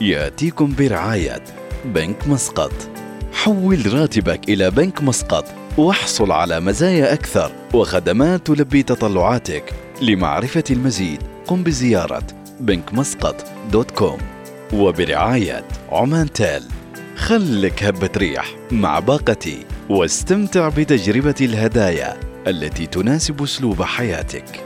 يأتيكم برعاية بنك مسقط. حول راتبك إلى بنك مسقط واحصل على مزايا أكثر وخدمات تلبي تطلعاتك. لمعرفة المزيد قم بزيارة بنك مسقط دوت كوم وبرعاية عمان تيل. خلك هبة ريح مع باقتي واستمتع بتجربة الهدايا التي تناسب أسلوب حياتك.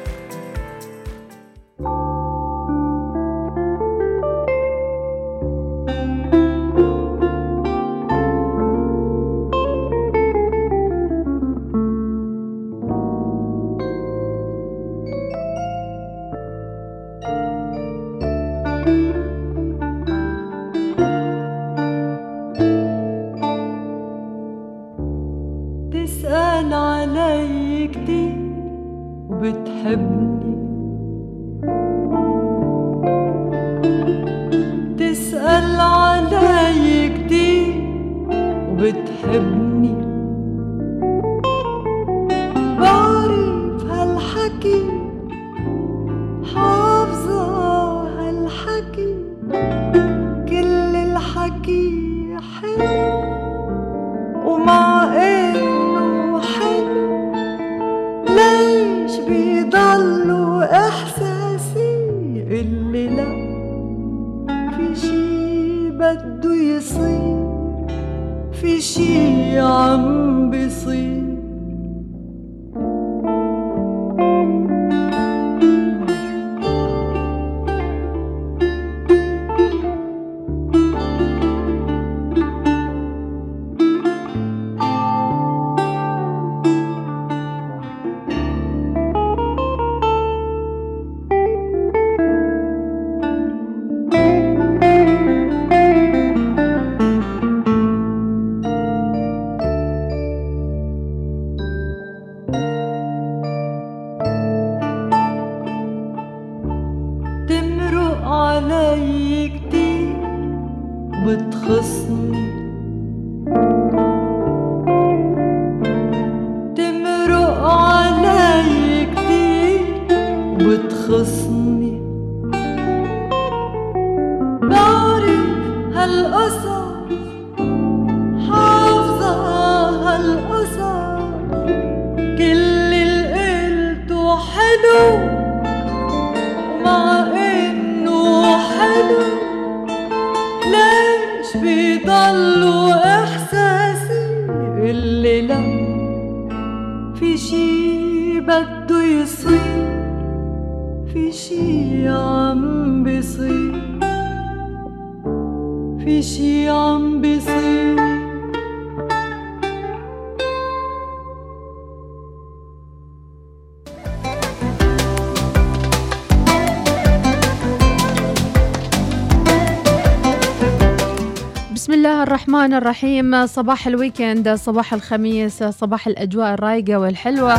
الرحمن الرحيم. صباح الويكند صباح الخميس صباح الأجواء الرايقة والحلوة.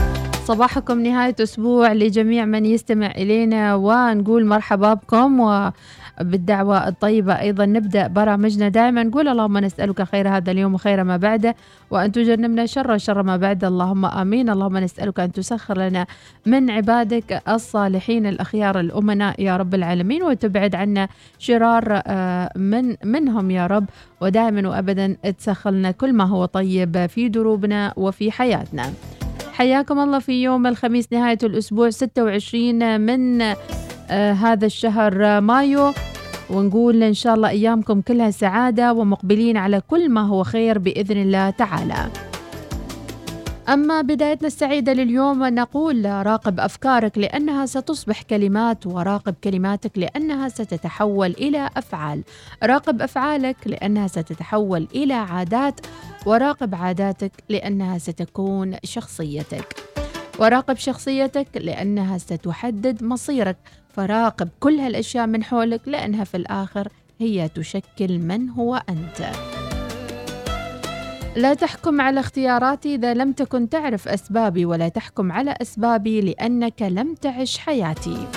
صباحكم نهاية أسبوع لجميع من يستمع إلينا ونقول مرحبا بكم. بالدعوة الطيبة. أيضا نبدأ برامجنا. دائما نقول اللهم نسألك خير هذا اليوم وخير ما بعده وأن تجنبنا شر شر ما بعده. اللهم آمين. اللهم نسألك أن تسخر لنا من عبادك الصالحين الأخيار الأمناء يا رب العالمين وتبعد عنا شرار آه، من منهم يا رب. ودائما وأبدا تسخر لنا كل ما هو طيب في دروبنا وفي حياتنا. حياكم الله في يوم الخميس نهاية الأسبوع 26 من آه هذا الشهر مايو. ونقول إن شاء الله أيامكم كلها سعادة ومقبلين على كل ما هو خير بإذن الله تعالى. أما بدايتنا السعيدة لليوم نقول راقب أفكارك لأنها ستصبح كلمات وراقب كلماتك لأنها ستتحول إلى أفعال. راقب أفعالك لأنها ستتحول إلى عادات وراقب عاداتك لأنها ستكون شخصيتك. وراقب شخصيتك لأنها ستحدد مصيرك فراقب كل هالأشياء من حولك لأنها في الآخر هي تشكل من هو أنت. لا تحكم على اختياراتي إذا لم تكن تعرف أسبابي ولا تحكم على أسبابي لأنك لم تعش حياتي.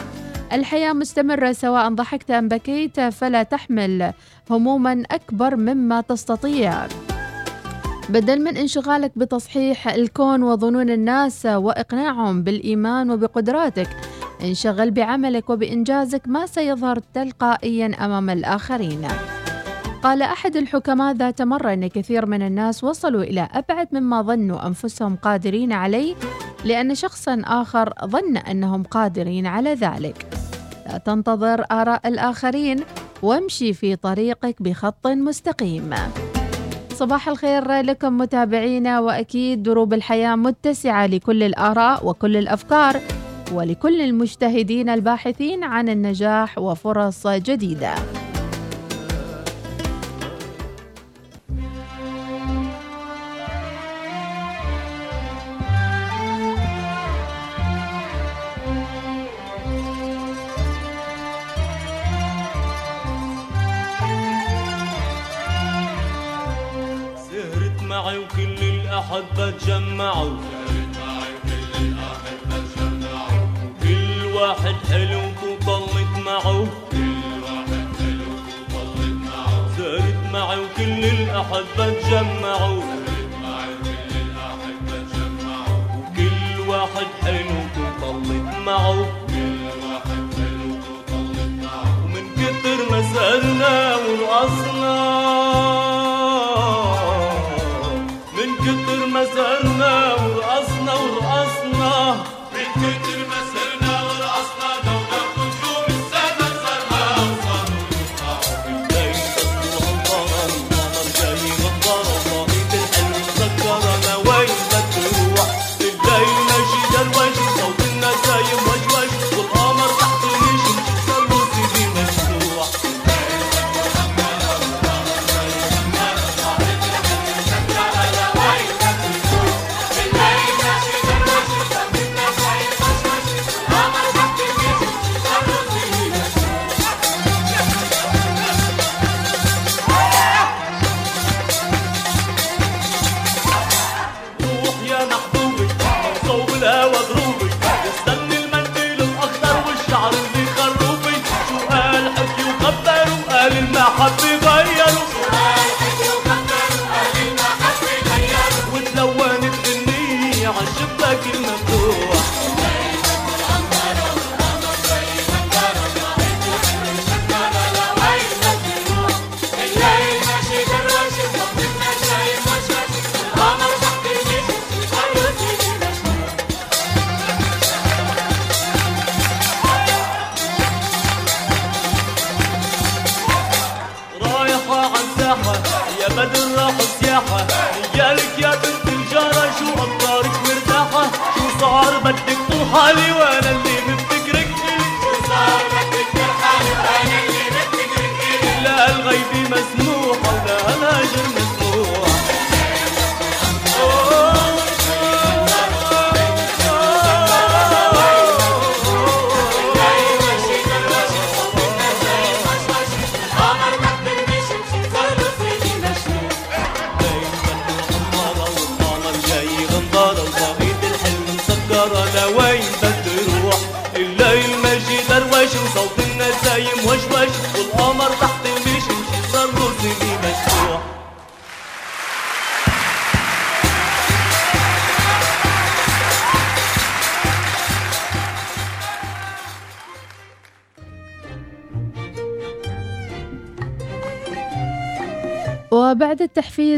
الحياة مستمرة سواء ضحكت أم بكيت فلا تحمل هموما أكبر مما تستطيع. بدل من انشغالك بتصحيح الكون وظنون الناس وإقناعهم بالإيمان وبقدراتك انشغل بعملك وبإنجازك ما سيظهر تلقائيا أمام الآخرين. قال أحد الحكماء ذات مرة أن كثير من الناس وصلوا إلى أبعد مما ظنوا أنفسهم قادرين عليه لأن شخصا آخر ظن أنهم قادرين على ذلك. لا تنتظر آراء الآخرين وامشي في طريقك بخط مستقيم. صباح الخير لكم متابعينا وأكيد دروب الحياة متسعة لكل الآراء وكل الأفكار. ولكل المجتهدين الباحثين عن النجاح وفرص جديدة. الأحبة تجمعوا. كل واحد حلو وطلت معه. سهرت معي وكل الأحبة تجمعوا وكل واحد حلو وطلت معه. ومن كتر ما سهرنا ورقصنا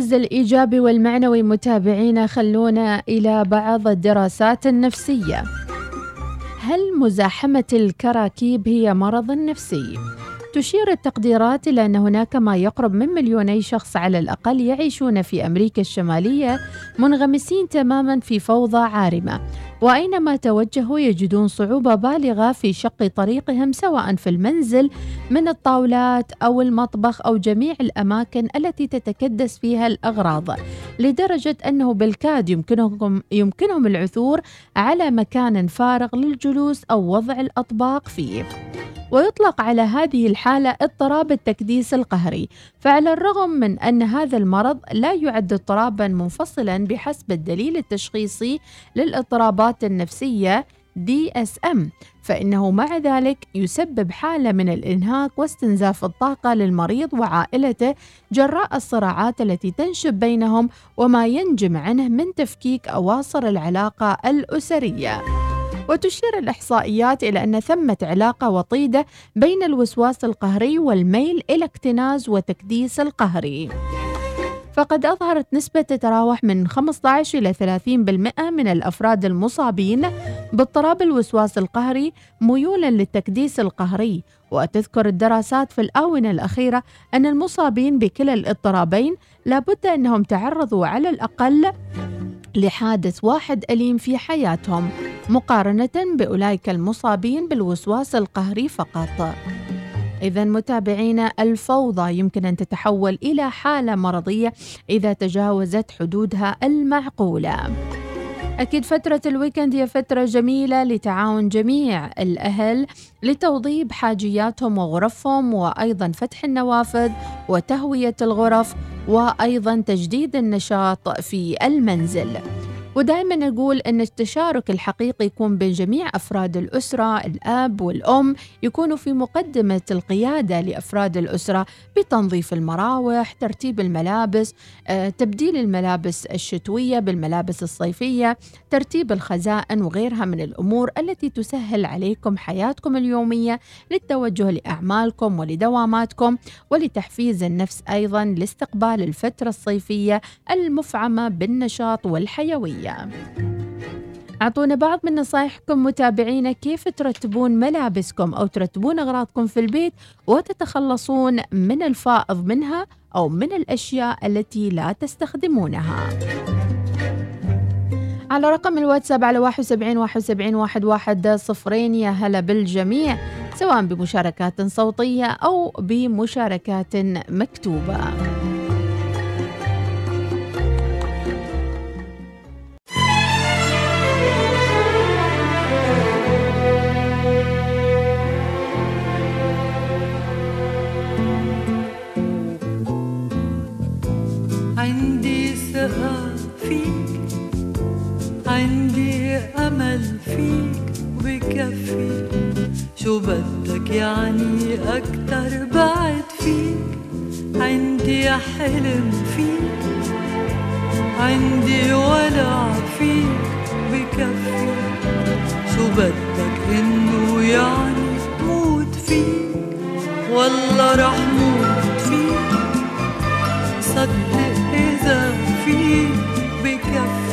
التحفيز الإيجابي والمعنوي متابعينا خلونا إلى بعض الدراسات النفسية هل مزاحمة الكراكيب هي مرض نفسي؟ تشير التقديرات إلى أن هناك ما يقرب من مليوني شخص على الأقل يعيشون في أمريكا الشمالية منغمسين تماما في فوضى عارمة. وأينما توجهوا يجدون صعوبة بالغة في شق طريقهم سواء في المنزل من الطاولات أو المطبخ أو جميع الأماكن التي تتكدس فيها الأغراض. لدرجة أنه بالكاد يمكنهم, يمكنهم العثور على مكان فارغ للجلوس أو وضع الأطباق فيه. ويطلق على هذه الحالة اضطراب التكديس القهري. فعلى الرغم من أن هذا المرض لا يعد اضطرابا منفصلا بحسب الدليل التشخيصي للاضطرابات النفسية DSM فإنه مع ذلك يسبب حالة من الإنهاك واستنزاف الطاقة للمريض وعائلته جراء الصراعات التي تنشب بينهم وما ينجم عنه من تفكيك أواصر العلاقة الأسرية. وتشير الإحصائيات إلى أن ثمة علاقة وطيدة بين الوسواس القهري والميل إلى اكتناز وتكديس القهري. فقد أظهرت نسبة تتراوح من 15 إلى 30% من الأفراد المصابين باضطراب الوسواس القهري ميولا للتكديس القهري. وتذكر الدراسات في الآونة الأخيرة أن المصابين بكلا الاضطرابين لابد أنهم تعرضوا على الأقل لحادث واحد أليم في حياتهم مقارنة بأولئك المصابين بالوسواس القهري فقط. إذا متابعينا الفوضى يمكن أن تتحول إلى حالة مرضية إذا تجاوزت حدودها المعقولة. أكيد فترة الويكند هي فترة جميلة لتعاون جميع الأهل لتوضيب حاجياتهم وغرفهم وأيضا فتح النوافذ وتهوية الغرف وأيضا تجديد النشاط في المنزل. ودائما نقول أن التشارك الحقيقي يكون بين جميع أفراد الأسرة الأب والأم يكونوا في مقدمة القيادة لأفراد الأسرة بتنظيف المراوح ترتيب الملابس آه، تبديل الملابس الشتوية بالملابس الصيفية ترتيب الخزائن وغيرها من الأمور التي تسهل عليكم حياتكم اليومية للتوجه لأعمالكم ولدواماتكم ولتحفيز النفس أيضا لاستقبال الفترة الصيفية المفعمة بالنشاط والحيوية. أعطونا بعض من نصائحكم متابعينا كيف ترتبون ملابسكم أو ترتبون أغراضكم في البيت وتتخلصون من الفائض منها أو من الأشياء التي لا تستخدمونها. على رقم الواتساب على 71 71 11 صفرين. يا هلا بالجميع سواء بمشاركات صوتية أو بمشاركات مكتوبة. أمل فيك وبكفي. شو بدك يعني أكتر بعد فيك؟ عندي حلم فيك. عندي ولع فيك بكفي شو بدك إنه يعني موت فيك؟ والله رح موت فيك. صدق إذا في بكفي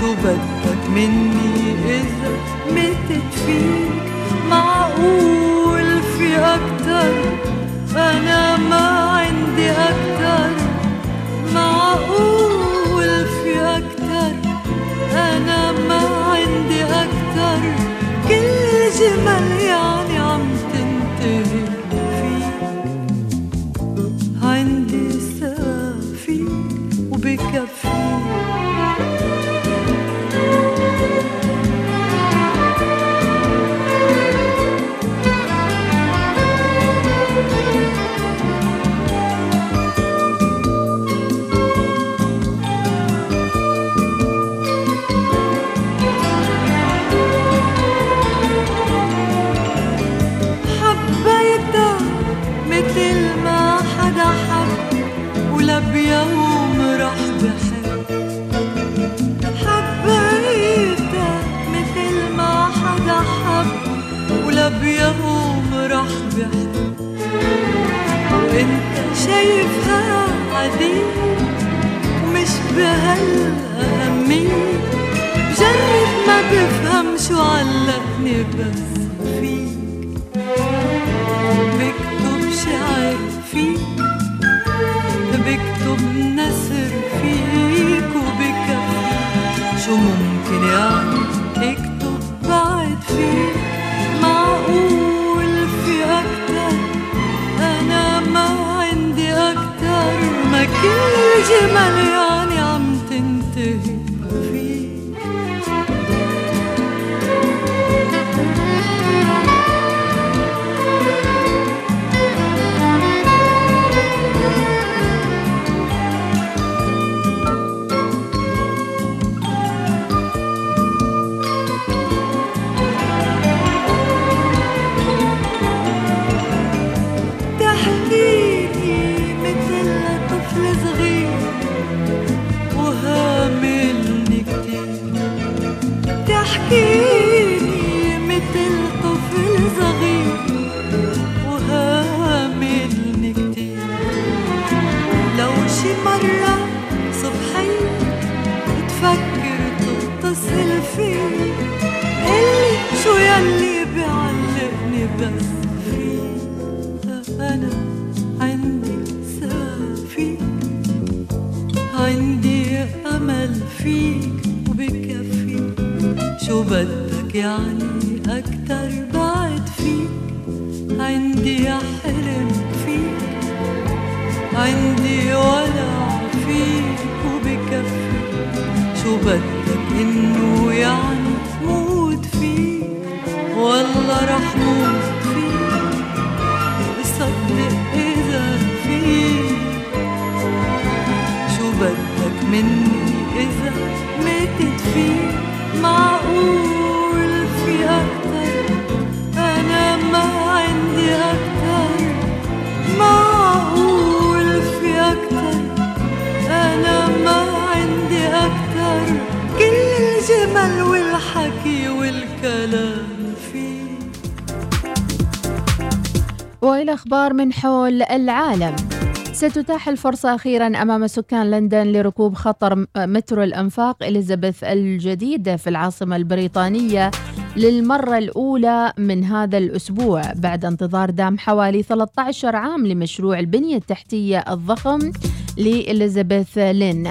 شو بدك مني إذا متت فيك؟ معقول في أكتر؟ أنا ما عندي أكتر. معقول في أكتر؟ أنا ما عندي أكتر. كل جمل يعني عم تنتهي. شي مرة صبحية تفكر تتصل فيه. قلي شو يلي بيعلقني بس فيك أنا عندي سافي. عندي أمل فيك وبكفي. شو بدك يعني أكتر بعد فيك؟ عندي حلم عندي ولع فيك وبكفيك شو بدك إنه يعني موت فيك والله رح موت فيك صدق إذا فيك شو بدك مني إذا ماتت فيك معقول؟ وإلى أخبار من حول العالم. ستتاح الفرصة أخيرا أمام سكان لندن لركوب خطر مترو الأنفاق إليزابيث الجديد في العاصمة البريطانية للمرة الأولى من هذا الأسبوع بعد انتظار دام حوالي 13 عام لمشروع البنية التحتية الضخم لإليزابيث لين.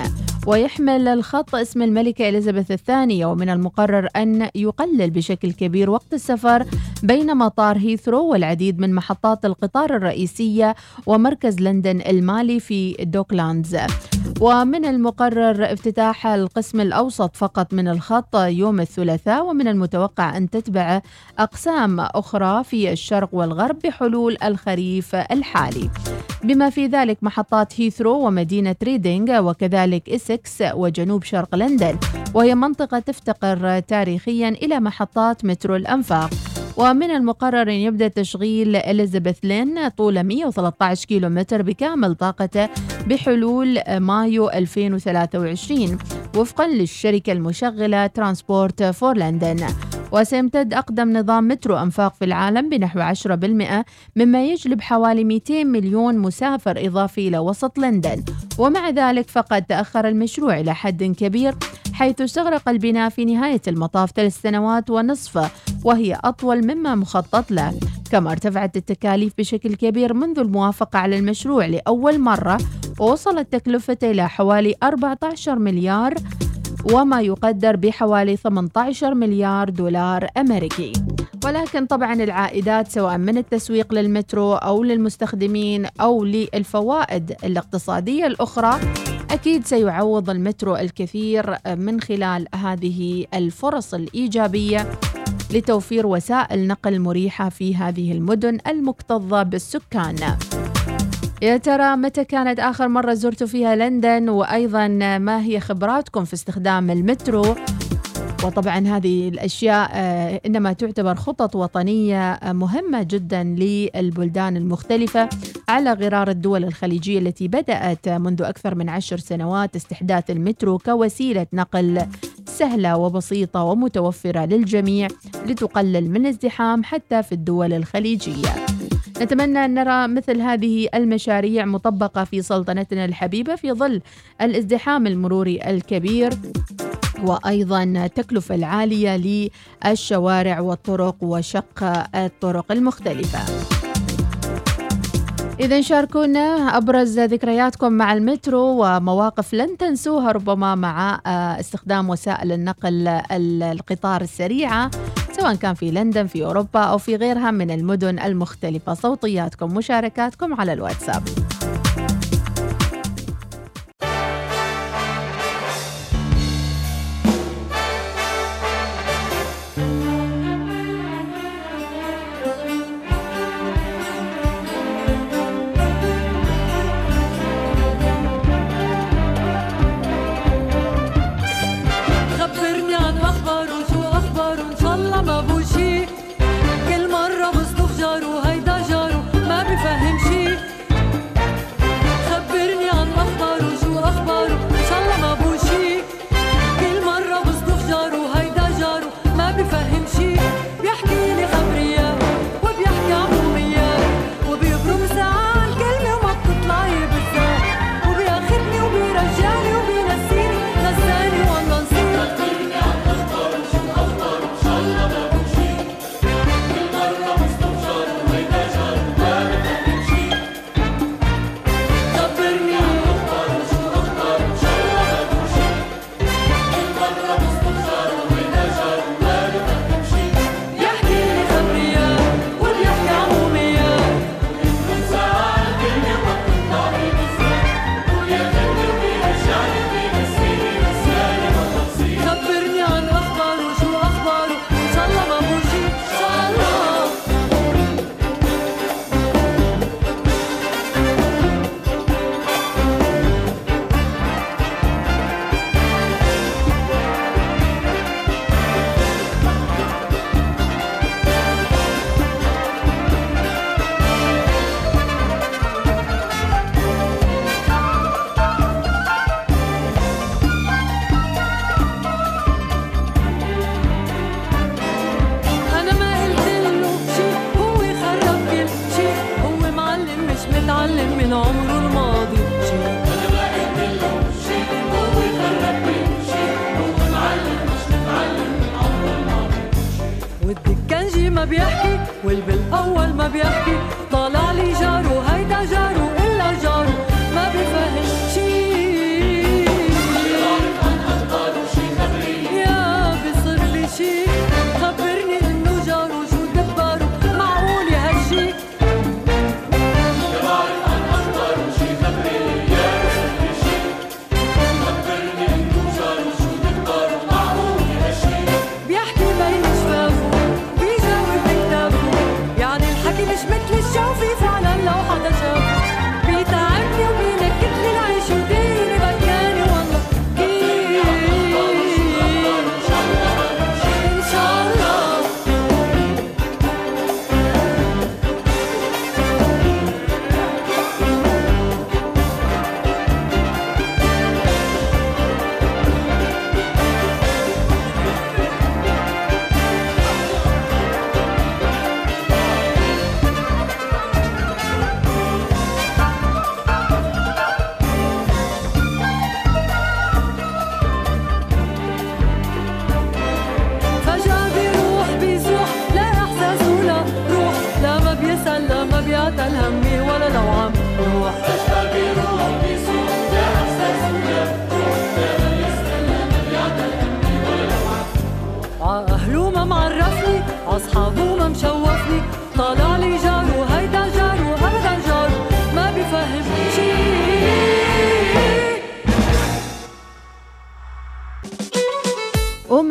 ويحمل الخط اسم الملكة إليزابيث الثانية ومن المقرر أن يقلل بشكل كبير وقت السفر بين مطار هيثرو والعديد من محطات القطار الرئيسية ومركز لندن المالي في دوكلاندز. ومن المقرر افتتاح القسم الأوسط فقط من الخط يوم الثلاثاء ومن المتوقع أن تتبع أقسام أخرى في الشرق والغرب بحلول الخريف الحالي. بما في ذلك محطات هيثرو ومدينة ريدينغ وكذلك إسكس وجنوب شرق لندن. وهي منطقة تفتقر تاريخيا إلى محطات مترو الأنفاق. ومن المقرر أن يبدأ تشغيل إليزابيث line طول 113 كيلومتر بكامل طاقته بحلول مايو 2023 وفقا للشركة المشغلة ترانسبورت فور لندن وسيمتد أقدم نظام مترو أنفاق في العالم بنحو 10% مما يجلب حوالي 200 مليون مسافر إضافي إلى وسط لندن. ومع ذلك فقد تأخر المشروع إلى حد كبير حيث استغرق البناء في نهاية المطاف ثلاث سنوات ونصف وهي أطول مما مخطط له. كما ارتفعت التكاليف بشكل كبير منذ الموافقة على المشروع لأول مرة ووصلت تكلفته إلى حوالي 14 مليار وما يقدر بحوالي 18 مليار دولار أمريكي. ولكن طبعا العائدات سواء من التسويق للمترو أو للمستخدمين أو للفوائد الاقتصادية الأخرى أكيد سيعوض المترو الكثير من خلال هذه الفرص الإيجابية لتوفير وسائل نقل مريحة في هذه المدن المكتظة بالسكان. يا ترى متى كانت آخر مرة زرتوا فيها لندن وأيضا ما هي خبراتكم في استخدام المترو وطبعا هذه الأشياء آه، إنما تعتبر خطط وطنية آه، مهمة جدا للبلدان المختلفة على غرار الدول الخليجية التي بدأت منذ أكثر من عشر سنوات استحداث المترو كوسيلة نقل سهلة وبسيطة ومتوفرة للجميع لتقلل من الازدحام حتى في الدول الخليجية. نتمنى أن نرى مثل هذه المشاريع مطبقة في سلطنتنا الحبيبة في ظل الازدحام المروري الكبير وأيضا التكلفة العالية للشوارع والطرق وشق الطرق المختلفة. إذا شاركونا أبرز ذكرياتكم مع المترو ومواقف لن تنسوها ربما مع آه، استخدام وسائل النقل ال- القطار السريعة. سواء كان في لندن في أوروبا أو في غيرها من المدن المختلفة. صوتياتكم مشاركاتكم على الواتساب.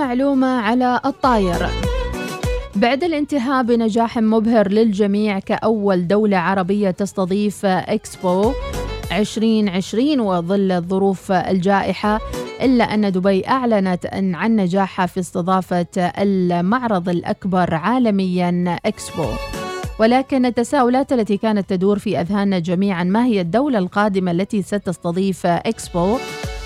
ومعلومة على الطاير. بعد الانتهاء بنجاح مبهر للجميع كأول دولة عربية تستضيف إكسبو 2020 وظل الظروف الجائحة إلا أن دبي أعلنت عن نجاحها في استضافة المعرض الأكبر عالميا إكسبو. ولكن التساؤلات التي كانت تدور في أذهاننا جميعا ما هي الدولة القادمة التي ستستضيف إكسبو؟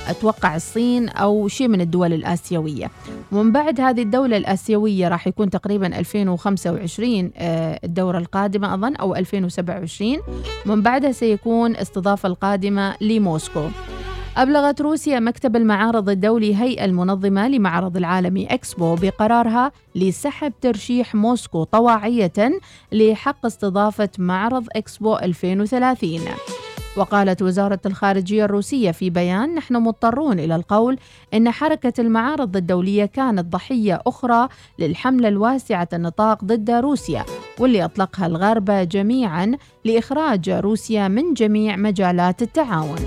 أتوقع الصين أو شيء من الدول الآسيوية. ومن بعد هذه الدولة الآسيوية راح يكون تقريبا 2025 آه، الدورة القادمة أظن أو 2027 من بعدها سيكون استضافة القادمة لموسكو. أبلغت روسيا مكتب المعارض الدولي هيئة المنظمة لمعرض العالمي إكسبو بقرارها لسحب ترشيح موسكو طواعية لحق استضافة معرض إكسبو 2030 وقالت وزارة الخارجية الروسية في بيان نحن مضطرون إلى القول إن حركة المعارض الدولية كانت ضحية أخرى للحملة الواسعة النطاق ضد روسيا واللي أطلقها الغرب جميعا لإخراج روسيا من جميع مجالات التعاون.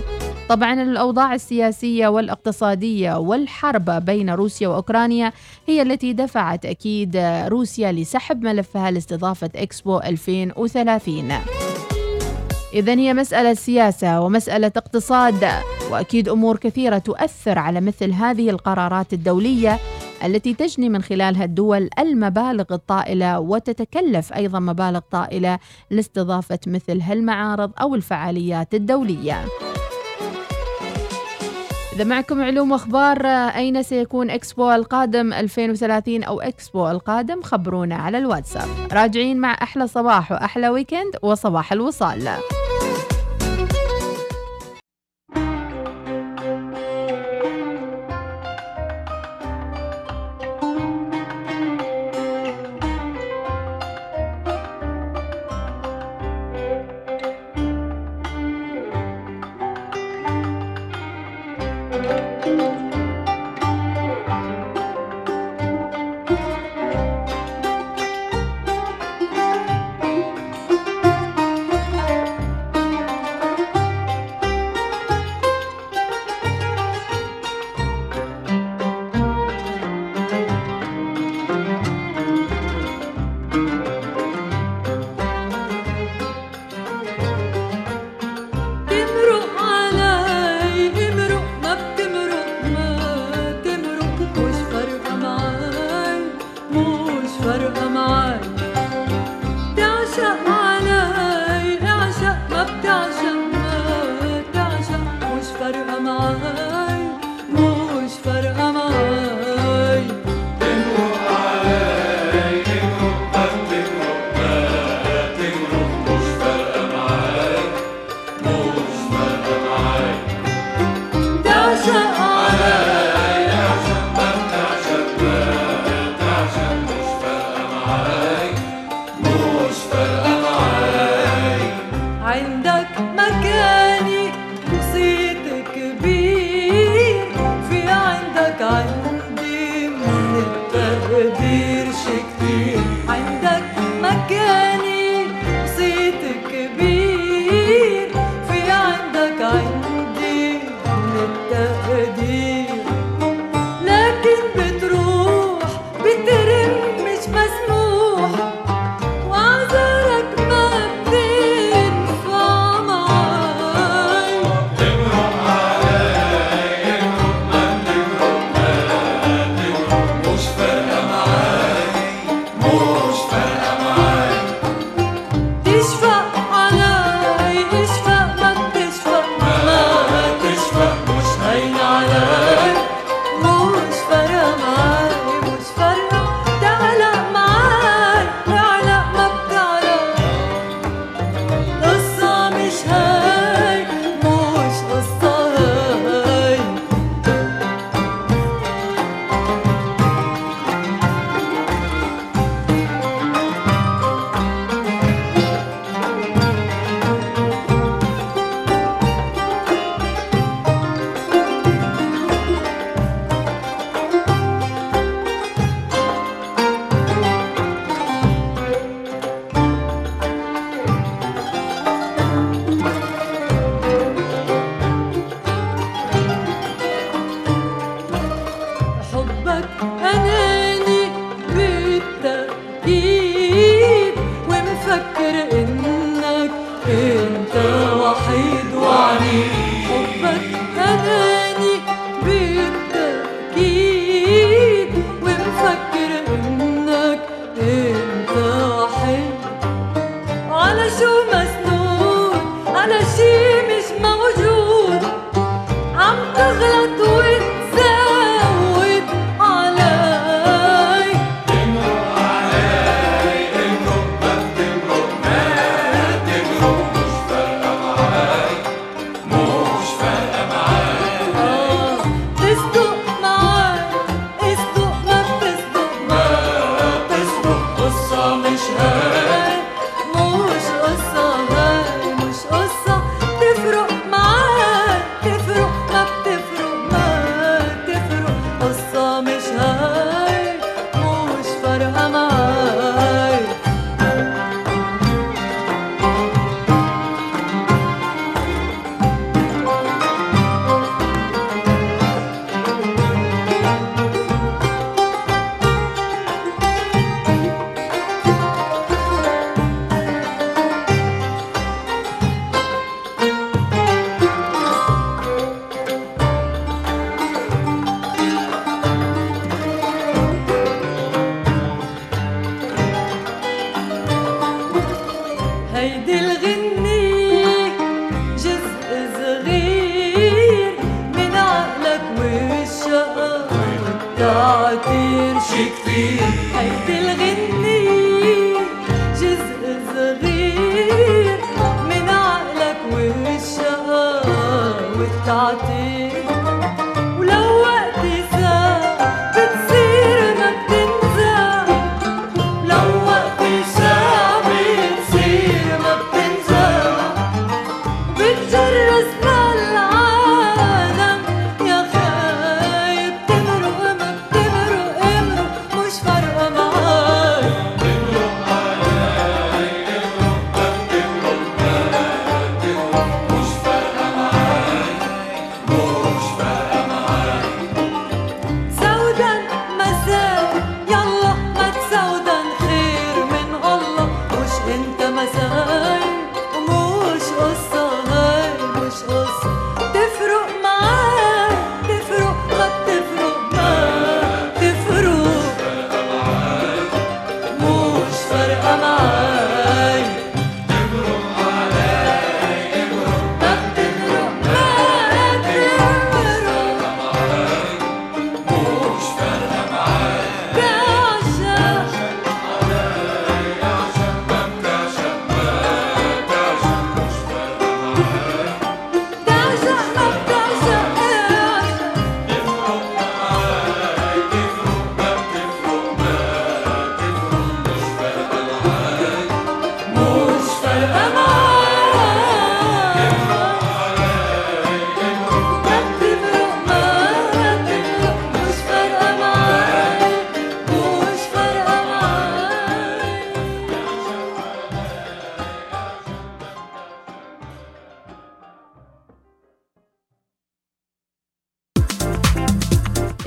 طبعا الأوضاع السياسية والاقتصادية والحرب بين روسيا وأوكرانيا هي التي دفعت أكيد روسيا لسحب ملفها لاستضافة إكسبو 2030 إذا هي مسألة سياسة ومسألة اقتصاد وأكيد أمور كثيرة تؤثر على مثل هذه القرارات الدولية التي تجني من خلالها الدول المبالغ الطائلة وتتكلف أيضا مبالغ طائلة لاستضافة مثل هالمعارض أو الفعاليات الدولية. إذا معكم علوم وأخبار أين سيكون إكسبو القادم 2030 أو إكسبو القادم؟ خبرونا على الواتساب. راجعين مع أحلى صباح وأحلى ويكند وصباح الوصال.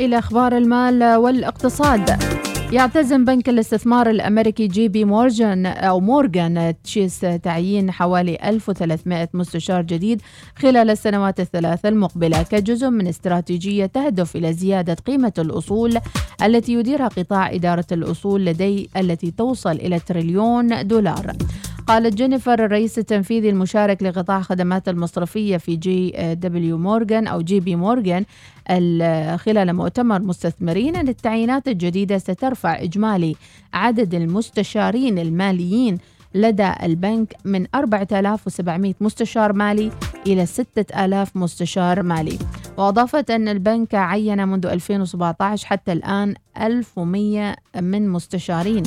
إلى أخبار المال والاقتصاد. يعتزم بنك الاستثمار الأمريكي جي بي مورجان أو مورغان تشيس تعيين حوالي 1300 مستشار جديد خلال السنوات الثلاث المقبلة كجزء من استراتيجية تهدف إلى زيادة قيمة الأصول التي يديرها قطاع إدارة الأصول لدي التي توصل إلى تريليون دولار. قالت جينيفر الرئيس التنفيذي المشارك لقطاع خدمات المصرفية في جي بي مورغان أو جي بي مورغان ال- خلال مؤتمر مستثمرين. أن التعيينات الجديدة سترفع إجمالي عدد المستشارين الماليين لدى البنك من 4700 مستشار مالي إلى 6000 مستشار مالي. وأضافت أن البنك عين منذ 2017 حتى الآن 1100 من مستشارين.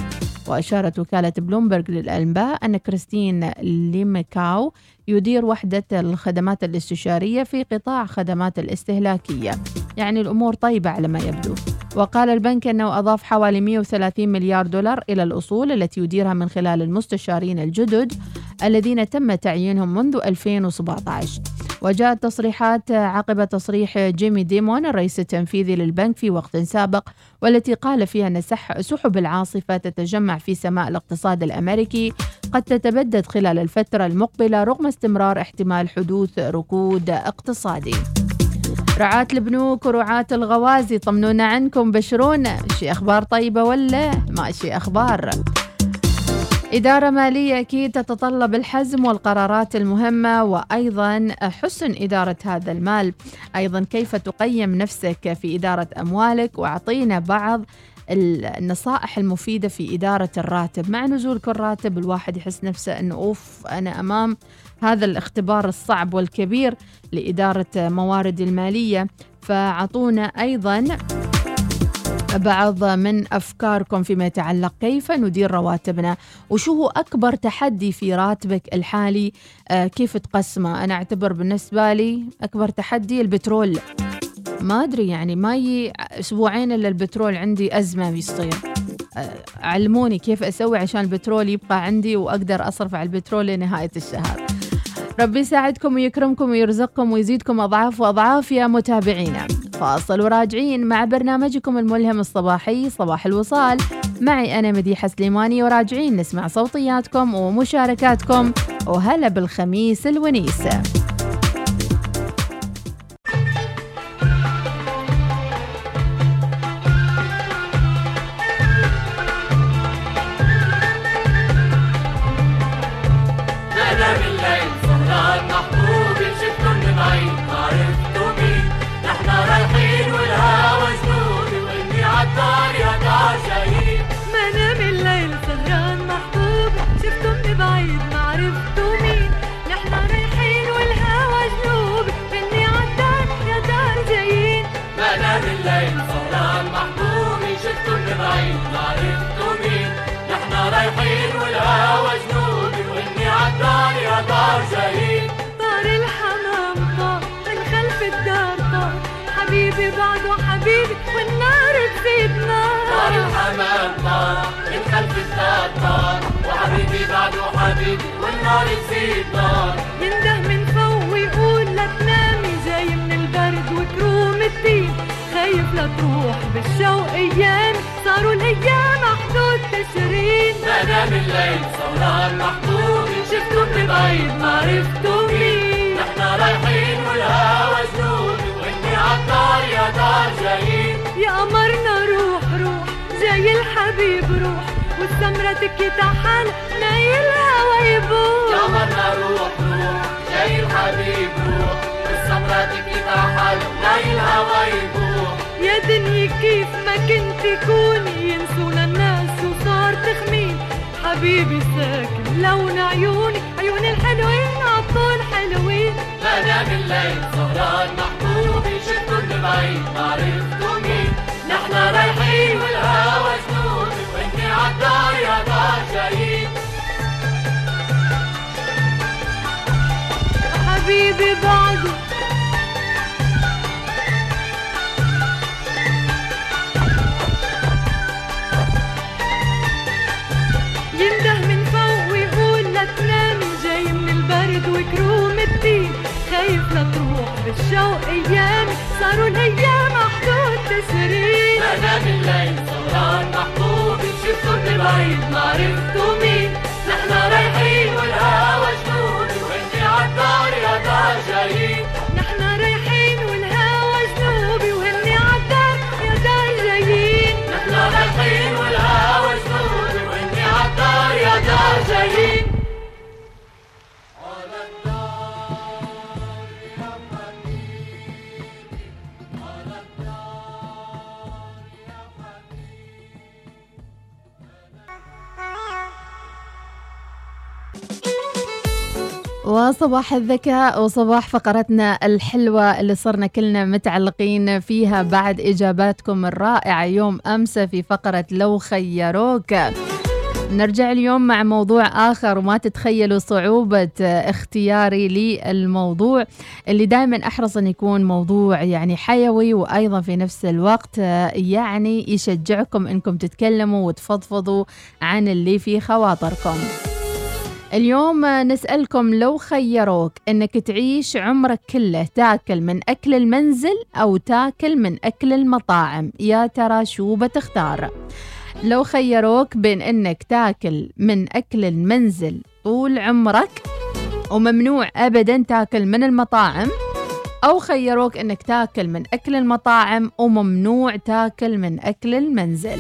وأشارت وكالة بلومبرج للأنباء أن كريستين ليمكاو يدير وحدة الخدمات الاستشارية في قطاع خدمات الاستهلاكية. يعني الأمور طيبة على ما يبدو. وقال البنك أنه أضاف حوالي 130 مليار دولار إلى الأصول التي يديرها من خلال المستشارين الجدد الذين تم تعيينهم منذ 2017 وجاءت تصريحات عقب تصريح جيمي ديمون الرئيس التنفيذي للبنك في وقت سابق والتي قال فيها أن سح- سحب العاصفة تتجمع في سماء الاقتصاد الأمريكي قد تتبدد خلال الفترة المقبلة رغم استمرار احتمال حدوث ركود اقتصادي. رعاة البنوك ورعاة الغوازي طمنونا عنكم بشرونا شي أخبار طيبة ولا ماشي أخبار؟ إدارة مالية أكيد تتطلب الحزم والقرارات المهمة وأيضا حسن إدارة هذا المال. أيضا كيف تقيم نفسك في إدارة أموالك؟ وأعطينا بعض النصائح المفيدة في إدارة الراتب. مع نزول كل راتب الواحد يحس نفسه أنه أوف أنا أمام هذا الاختبار الصعب والكبير لإدارة مواردي المالية. فأعطونا أيضا بعض من أفكاركم فيما يتعلق كيف ندير رواتبنا وشو هو أكبر تحدي في راتبك الحالي؟ آه كيف تقسمه؟ أنا أعتبر بالنسبة لي أكبر تحدي البترول. ما أدري يعني ما يجي أسبوعين إلا البترول عندي أزمة بيصير. آه، علموني كيف أسوي عشان البترول يبقى عندي وأقدر أصرف على البترول لنهاية الشهر. ربي يساعدكم ويكرمكم ويرزقكم ويزيدكم أضعاف وأضعاف يا متابعينا. فاصل وراجعين مع برنامجكم الملهم الصباحي صباح الوصال. معي أنا مديحة سليماني وراجعين نسمع صوتياتكم ومشاركاتكم. وهلا بالخميس الونيس. وإني عالدار يا دار جايين طار الحمام طار من خلف الدار طار. حبيبي بعده حبيبي والنار تزيد طار نار الحمام طار من خلف الدار طار. وحبيبي بعده حبيبي والنار تزيد نار. ينده من فوق ويقول لا تنامي جاي من البرد وكروم الدين خايف لا تروح بالشوق أيام صاروا الأيام حدود تشرين. ما أنا بالليل سهران بعيد ما عرفتوا مين. نحن رايحين والهوا جنودي وإني عالدار يا دار جايين يا قمرنا روح روح جاي الحبيب روح. والسمرة تكي تحال نايل الهوا يبوح. يا مرنا روح روح جاي الحبيب روح. والسمرة تكي تحل ناي الهوا يبوح. يا دنيا كيف ما كنت كوني ينسونا الناس وصار تخمين. حبيبي ساكن. لون عيوني عيون الحلوين عطول حلوين. أنا بالليل سهران محبوبي شفتوا من بعيد. ما عرفتوا مين؟ نحن رايحين والهوا جنودي وإني عالدار يا دار جايين حبيبي بعده وكروم الدين. خايف لا تروح بالشوق ايامي صاروا الأيام حدود تسرين أنا من الليل سهران محبوب. شفته من بعيد ما عرفتوا مين. نحن رايحين والهوا جنون وانتي عالدار يا دار جايين وصباح الذكاء وصباح فقرتنا الحلوة اللي صرنا كلنا متعلقين فيها بعد إجاباتكم الرائعة يوم أمس في فقرة لو خيروك. نرجع اليوم مع موضوع آخر وما تتخيلوا صعوبة اختياري للموضوع. اللي دائما أحرص أن يكون موضوع يعني حيوي وأيضا في نفس الوقت يعني يشجعكم أنكم تتكلموا وتفضفضوا عن اللي في خواطركم. اليوم نسألكم لو خيروك إنك تعيش عمرك كله تاكل من أكل المنزل أو تاكل من أكل المطاعم يا ترى شو بتختار؟ لو خيروك بين إنك تاكل من أكل المنزل طول عمرك وممنوع ابدا تاكل من المطاعم أو خيروك إنك تاكل من أكل المطاعم وممنوع تاكل من أكل المنزل.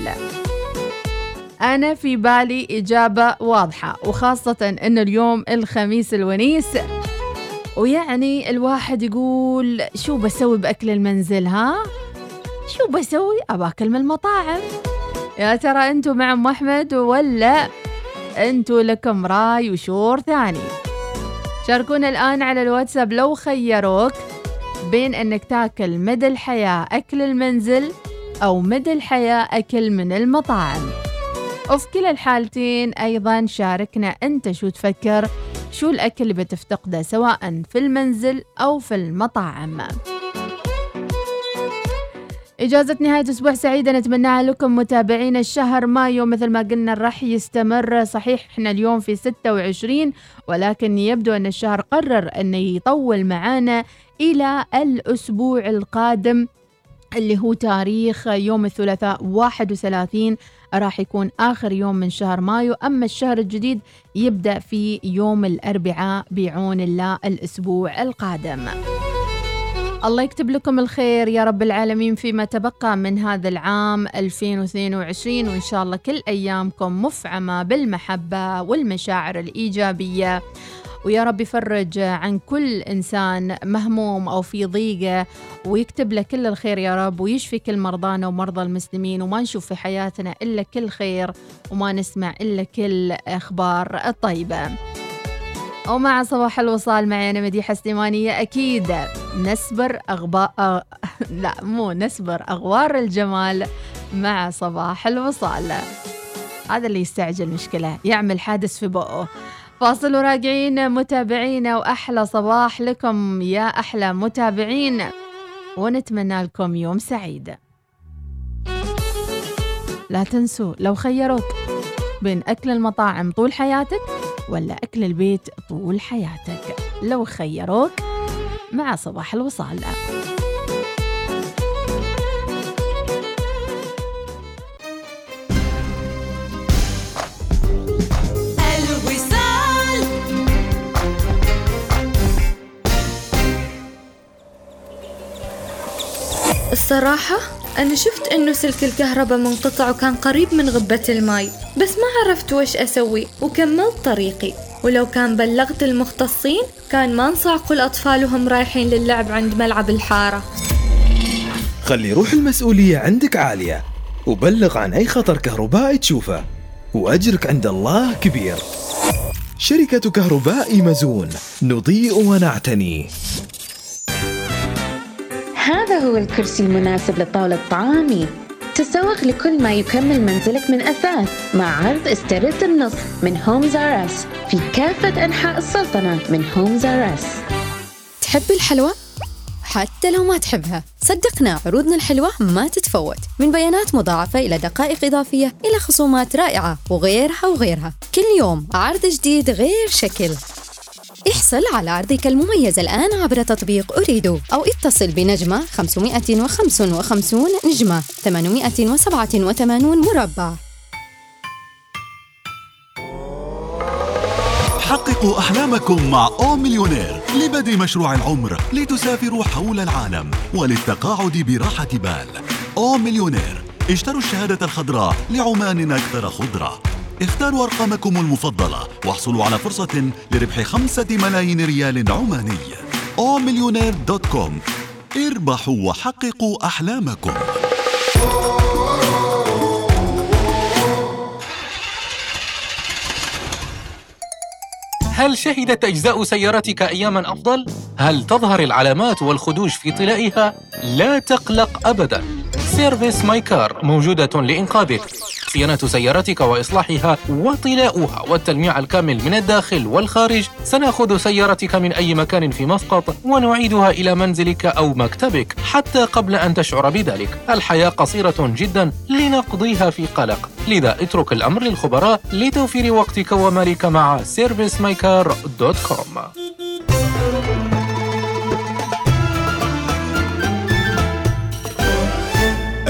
أنا في بالي إجابة واضحة وخاصة أن اليوم الخميس الونيس ويعني الواحد يقول شو بسوي بأكل المنزل ها؟ شو بسوي؟ أباكل من المطاعم يا ترى أنتوا مع أم أحمد ولا أنتوا لكم رأي وشور ثاني شاركونا الآن على الواتساب لو خيروك بين أنك تاكل مدى الحياة أكل المنزل أو مدى الحياة أكل من المطاعم وفي كلا الحالتين أيضا شاركنا أنت شو تفكر شو الأكل اللي بتفتقده سواء في المنزل أو في المطاعم. إجازة نهاية أسبوع سعيدة نتمناها لكم متابعين الشهر. مايو مثل ما قلنا راح يستمر. صحيح إحنا اليوم في 26 ولكن يبدو أن الشهر قرر أنه يطول معانا إلى الأسبوع القادم اللي هو تاريخ يوم الثلاثاء 31 راح يكون آخر يوم من شهر مايو. أما الشهر الجديد يبدأ في يوم الأربعاء بعون الله الأسبوع القادم. الله يكتب لكم الخير يا رب العالمين فيما تبقى من هذا العام 2022 وإن شاء الله كل أيامكم مفعمة بالمحبة والمشاعر الإيجابية. ويا رب يفرج عن كل إنسان مهموم أو في ضيقة ويكتب له كل الخير يا رب ويشفي كل مرضانا ومرضى المسلمين وما نشوف في حياتنا إلا كل خير وما نسمع إلا كل أخبار الطيبة. ومع صباح الوصال معي أنا مديحة سليمانية أكيد نسبر أغباء أغ... لا مو نسبر أغوار الجمال مع صباح الوصال. هذا اللي يستعجل مشكلة يعمل حادث في بقه. فاصل وراجعين متابعينا وأحلى صباح لكم يا أحلى متابعين ونتمنى لكم يوم سعيد. لا تنسوا لو خيروك بين أكل المطاعم طول حياتك ولا أكل البيت طول حياتك لو خيروك مع صباح الوصال. الصراحة أنا شفت إنه سلك الكهرباء منقطع وكان قريب من غبة الماي بس ما عرفت وش أسوي وكملت طريقي. ولو كان بلغت المختصين كان ما انصعقوا الأطفال وهم رايحين للعب عند ملعب الحارة. خلي روح المسؤولية عندك عالية وبلغ عن أي خطر كهربائي تشوفه وأجرك عند الله كبير. شركة كهرباء مزون نضيء ونعتني. هذا هو الكرسي المناسب لطاولة طعامي. تسوق لكل ما يكمل منزلك من أثاث مع عرض استرد النصف من هومز ار اس في كافة أنحاء السلطنة من هومز ار اس تحب الحلوى؟ حتى لو ما تحبها صدقنا عروضنا الحلوة ما تتفوت. من بيانات مضاعفة إلى دقائق إضافية إلى خصومات رائعة وغيرها وغيرها. كل يوم عرض جديد غير شكل. احصل على عرضك المميز الآن عبر تطبيق أريدو أو اتصل بنجمة 555 نجمة 887 مربع. حققوا أحلامكم مع أو مليونير لبدء مشروع العمر لتسافروا حول العالم وللتقاعد براحة بال. أو مليونير اشتروا الشهادة الخضراء لعمان أكثر خضرة. اختاروا أرقامكم المفضلة واحصلوا على فرصة لربح خمسة ملايين ريال عماني مليونير dot com اربحوا وحققوا أحلامكم هل شهدت أجزاء سيارتك أياماً أفضل؟ هل تظهر العلامات والخدوش في طلائها؟ لا تقلق أبداً Service My Car موجودة لإنقاذك. صيانة سيارتك وإصلاحها وطلاؤها والتلميع الكامل من الداخل والخارج. سنأخذ سيارتك من أي مكان في مسقط ونعيدها إلى منزلك أو مكتبك حتى قبل أن تشعر بذلك. الحياة قصيرة جدا لنقضيها في قلق. لذا اترك الأمر للخبراء لتوفير وقتك ومالك مع servicemycar.com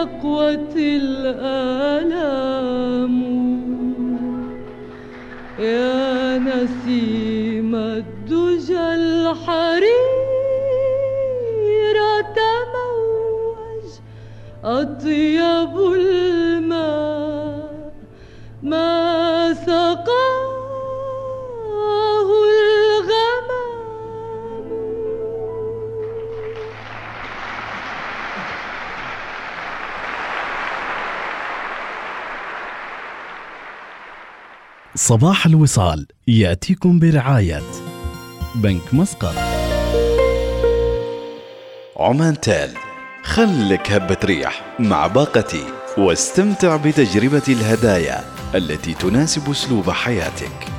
لشقوة الآلام. صباح الوصال يأتيكم برعاية بنك مسقط. عمان تال خلك هبة ريح مع باقتي واستمتع بتجربة الهدايا التي تناسب أسلوب حياتك.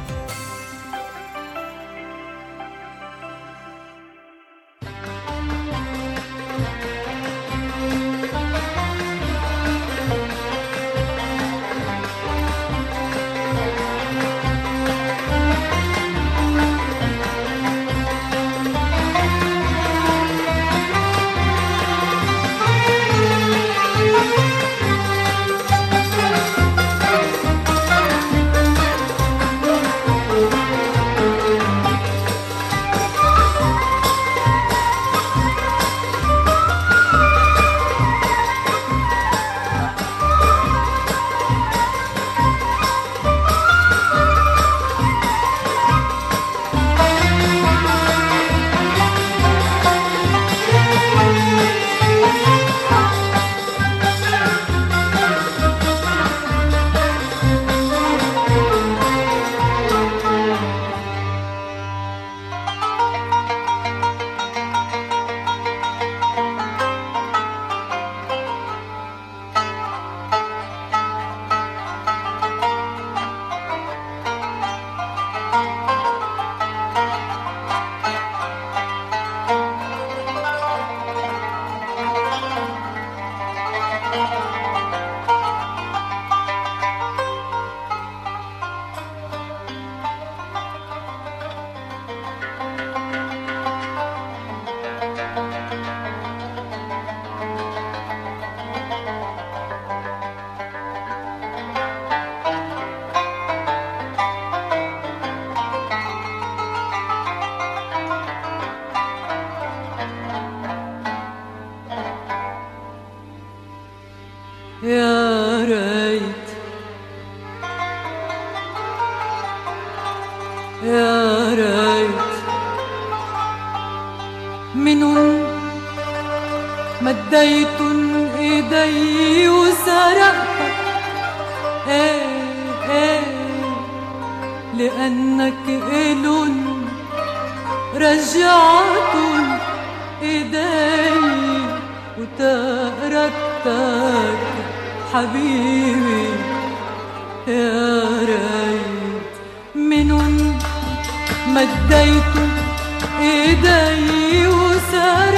حبيبي يا ريت منن مديت إيدي وسرقتك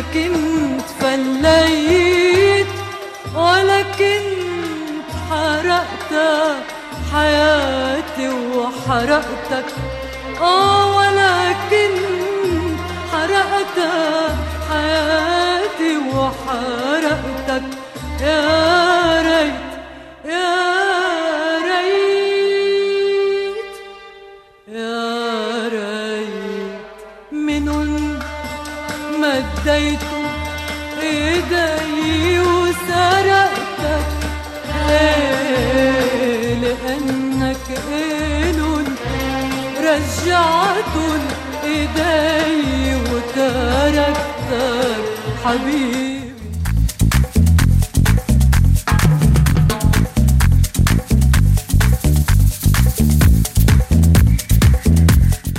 كنت فليت ولا كنت حرقت حياتي وحرقتك. آه ولا كنت حرقت حياتي وحرقتك. حبيبي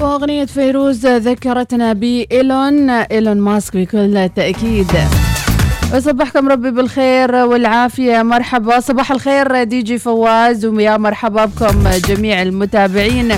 وأغنية فيروز ذكرتنا بإيلون إيلون ماسك بكل تأكيد. وصبحكم ربي بالخير والعافية. مرحبا. صباح الخير دي جي فواز ويا مرحبا بكم جميع المتابعين.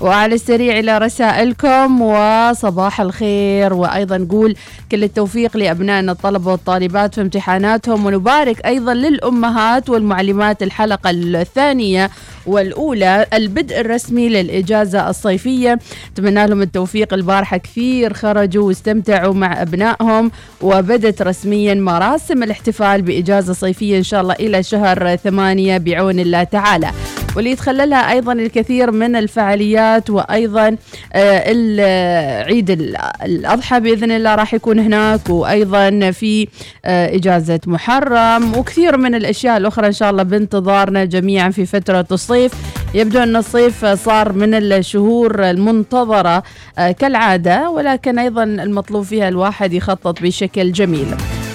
وعلى السريع إلى رسائلكم وصباح الخير. وأيضا نقول كل التوفيق لأبنائنا الطلبة والطالبات في امتحاناتهم ونبارك أيضا للأمهات والمعلمات الحلقة الثانية والأولى البدء الرسمي للإجازة الصيفية. أتمنى لهم التوفيق البارحة. كثير خرجوا واستمتعوا مع أبنائهم وبدت رسميا مراسم الاحتفال بإجازة صيفية إن شاء الله إلى شهر ثمانية بعون الله تعالى. واللي يتخللها أيضا الكثير من الفعاليات وأيضا آه، ال- عيد ال- الأضحى بإذن الله راح يكون هناك وأيضا في آه، إجازة محرم وكثير من الأشياء الأخرى إن شاء الله بانتظارنا جميعا في فترة الصيف يبدو أن الصيف صار من الشهور المنتظرة آه، كالعادة ولكن أيضا المطلوب فيها الواحد يخطط بشكل جميل.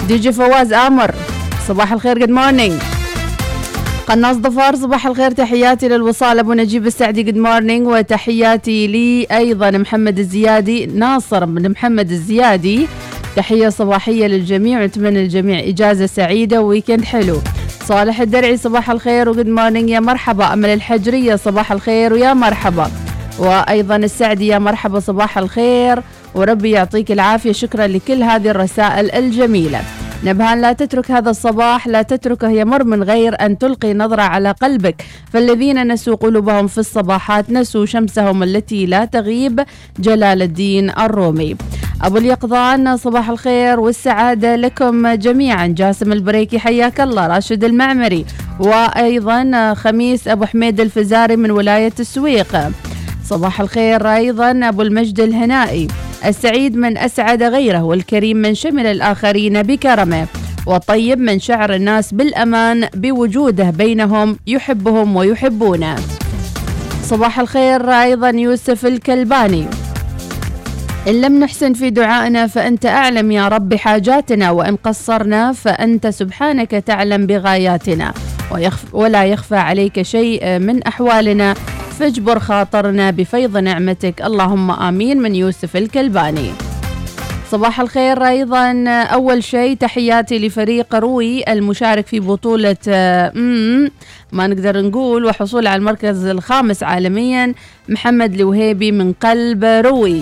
دي جي فواز آمر صباح الخير good morning قناص ظفار صباح الخير. تحياتي للوصال أبو نجيب السعدي good morning وتحياتي لي أيضا محمد الزيادي ناصر بن محمد الزيادي. تحية صباحية للجميع ونتمنى للجميع إجازة سعيدة و weekend حلو. صالح الدرعي صباح الخير و good morning يا مرحبا أمل الحجرية صباح الخير ويا مرحبا. وأيضا السعدي يا مرحبا صباح الخير. وربي يعطيك العافية شكرا لكل هذه الرسائل الجميلة. نبهان لا تترك هذا الصباح لا تتركه يمر من غير أن تلقي نظرة على قلبك. فالذين نسوا قلوبهم في الصباحات نسوا شمسهم التي لا تغيب جلال الدين الرومي. أبو اليقظان صباح الخير والسعادة لكم جميعا. جاسم البريكي حياك الله. راشد المعمري. وأيضا خميس أبو حميد الفزاري من ولاية السويق. صباح الخير أيضا أبو المجد الهنائي. السعيد من أسعد غيره والكريم من شمل الآخرين بكرمه والطيب من شعر الناس بالأمان بوجوده بينهم يحبهم ويحبونه. صباح الخير أيضا يوسف الكلباني. إن لم نحسن في دعائنا فأنت أعلم يا رب بحاجاتنا وإن قصرنا فأنت سبحانك تعلم بغاياتنا. ولا يخفى عليك شيء من أحوالنا. فاجبر خاطرنا بفيض نعمتك. اللهم آمين. من يوسف الكلباني. صباح الخير أيضا. أول شيء تحياتي لفريق روي المشارك في بطولة آه، ما نقدر نقول وحصول على المركز الخامس عالميا. محمد الوهيبي من قلب روي.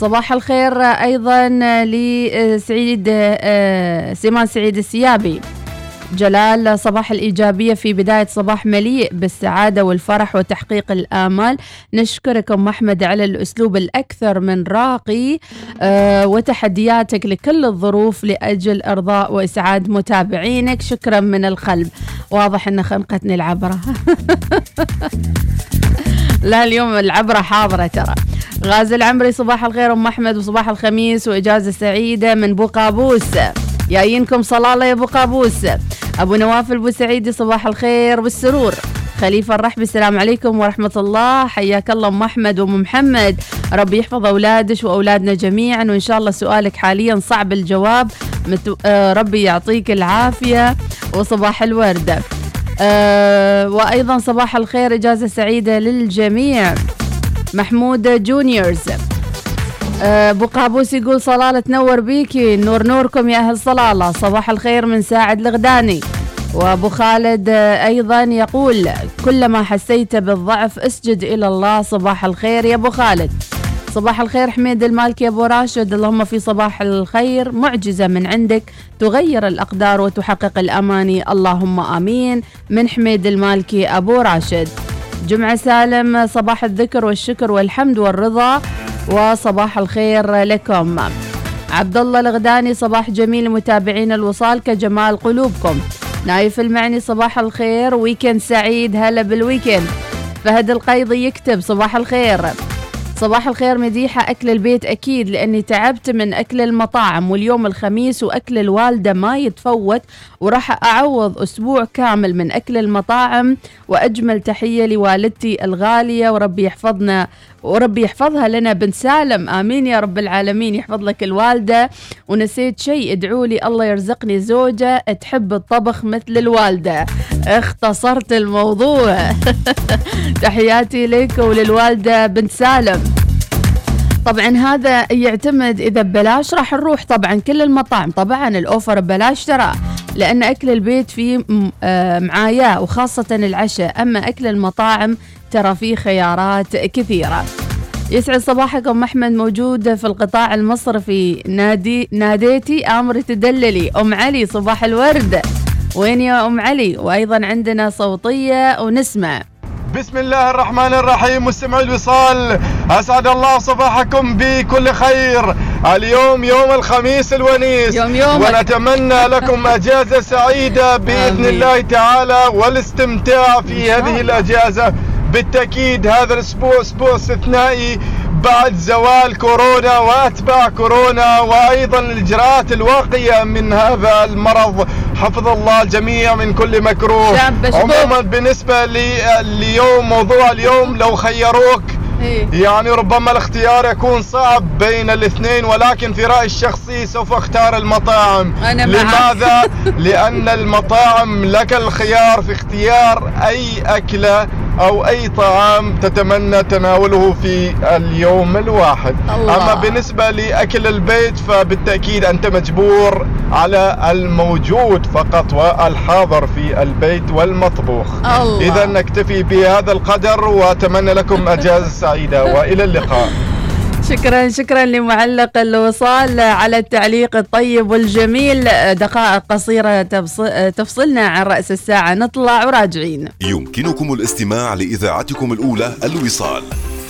صباح الخير أيضا لسعيد آه، سيمان سعيد السيابي. جلال صباح الإيجابية في بداية صباح مليء بالسعادة والفرح وتحقيق الآمال. نشكركم أحمد على الأسلوب الأكثر من راقي آه، وتحدياتك لكل الظروف لأجل إرضاء وإسعاد متابعينك. شكرا من القلب. واضح أن خنقتني العبرة. لا اليوم العبرة حاضرة ترى. غازي العمري صباح الخير أم أحمد وصباح الخميس وإجازة سعيدة من بو قابوس جايينكم صلالة يا أبو قابوس. أبو نواف البوسعيدي صباح الخير والسرور. خليفة الرحبي السلام عليكم ورحمة الله. حياك الله أم أحمد وأم محمد. ربي يحفظ أولادك وأولادنا جميعا وإن شاء الله سؤالك حاليا صعب الجواب. مت... آه ربي يعطيك العافية. وصباح الوردة آه وأيضا صباح الخير إجازة سعيدة للجميع. محمود جونيورز. أبو قابوس يقول صلالة تنور بيكي نور نوركم يا أهل صلالة. صباح الخير من ساعد الغداني. وأبو خالد آه، أيضا يقول كلما حسيت بالضعف اسجد إلى الله. صباح الخير يا أبو خالد. صباح الخير حميد المالكي أبو راشد. اللهم في صباح الخير. معجزة من عندك تغير الأقدار وتحقق الأماني. اللهم آمين. من حميد المالكي أبو راشد. جمعة سالم صباح الذكر والشكر والحمد والرضا. وصباح الخير لكم. عبد الله الغداني صباح جميل متابعين الوصال كجمال قلوبكم. نايف المعني صباح الخير. weekend سعيد هلا بال weekend. فهد القيضي يكتب صباح الخير. صباح الخير مديحة أكل البيت أكيد لأني تعبت من أكل المطاعم واليوم الخميس وأكل الوالدة ما يتفوت وراح أعوض أسبوع كامل من أكل المطاعم وأجمل تحية لوالدتي الغالية وربي يحفظنا وربي يحفظها لنا. بنت سالم آمين يا رب العالمين يحفظ لك الوالدة. ونسيت شيء ادعوا لي الله يرزقني زوجة تحب الطبخ مثل الوالدة. اختصرت الموضوع. تحياتي لك وللوالدة بنت سالم. طبعا هذا يعتمد إذا ببلاش راح نروح طبعا كل المطاعم. طبعا الأوفر ببلاش ترى لأن أكل البيت فيه آه معاياه وخاصة العشاء. أما أكل المطاعم ترى فيه خيارات كثيرة. يسعد صباحكم أحمد موجود في القطاع المصرفي. نادي ناديتي أمر تدللي. أم علي صباح الورد. وين يا أم علي؟ وأيضا عندنا صوتية ونسمع. بسم الله الرحمن الرحيم مستمعي الوصال أسعد الله صباحكم بكل خير. اليوم يوم الخميس الونيس. يوم يومك. ونتمنى لكم أجازة سعيدة بإذن آمين. الله تعالى والاستمتاع في هذه الأجازة. بالتأكيد هذا الأسبوع أسبوع استثنائي بعد زوال كورونا وأتباع كورونا وأيضا الإجراءات الواقيه من هذا المرض حفظ الله الجميع من كل مكروه. عموما بالنسبة لي اليوم موضوع اليوم لو خيروك إيه. يعني ربما الاختيار يكون صعب بين الاثنين ولكن في رأيي الشخصي سوف أختار المطاعم أنا. لماذا؟ لأن المطاعم لك الخيار في اختيار أي أكلة أو أي طعام تتمنى تناوله في اليوم الواحد الله. أما بالنسبة لأكل البيت فبالتأكيد أنت مجبور على الموجود فقط والحاضر في البيت والمطبوخ. إذا نكتفي بهذا القدر وأتمنى لكم أجازة سعيدة وإلى اللقاء. شكرا شكرا لمعلق الوصال على التعليق الطيب والجميل. دقائق قصيرة تفص- تفصلنا عن رأس الساعة. نطلع وراجعين. يمكنكم الاستماع لإذاعتكم الأولى الوصال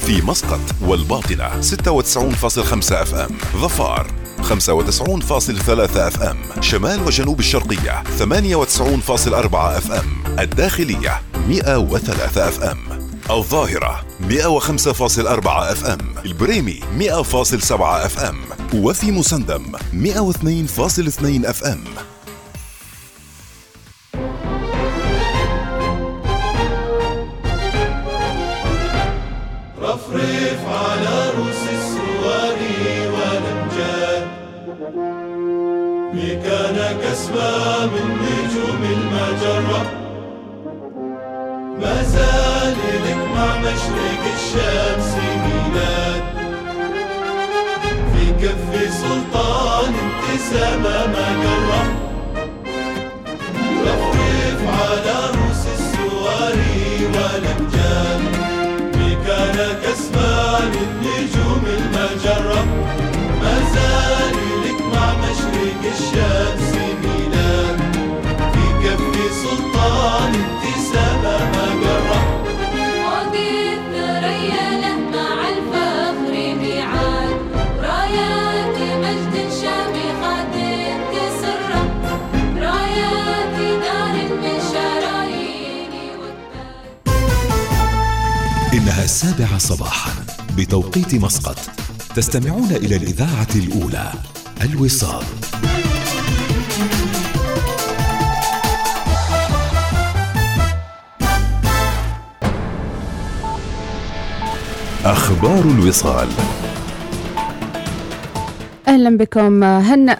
في مسقط والباطنة 96.5 أف إم ظفار 95.3 FM شمال وجنوب الشرقية 98.4 FM الداخلية 103 FM. الظاهرة 105.4 FM البريمي 100.7 FM وفي مسندم 102.2 FM. السابعة صباحا بتوقيت مسقط. تستمعون إلى الإذاعة الأولى الوصال. أخبار الوصال. أهلا بكم. هنأ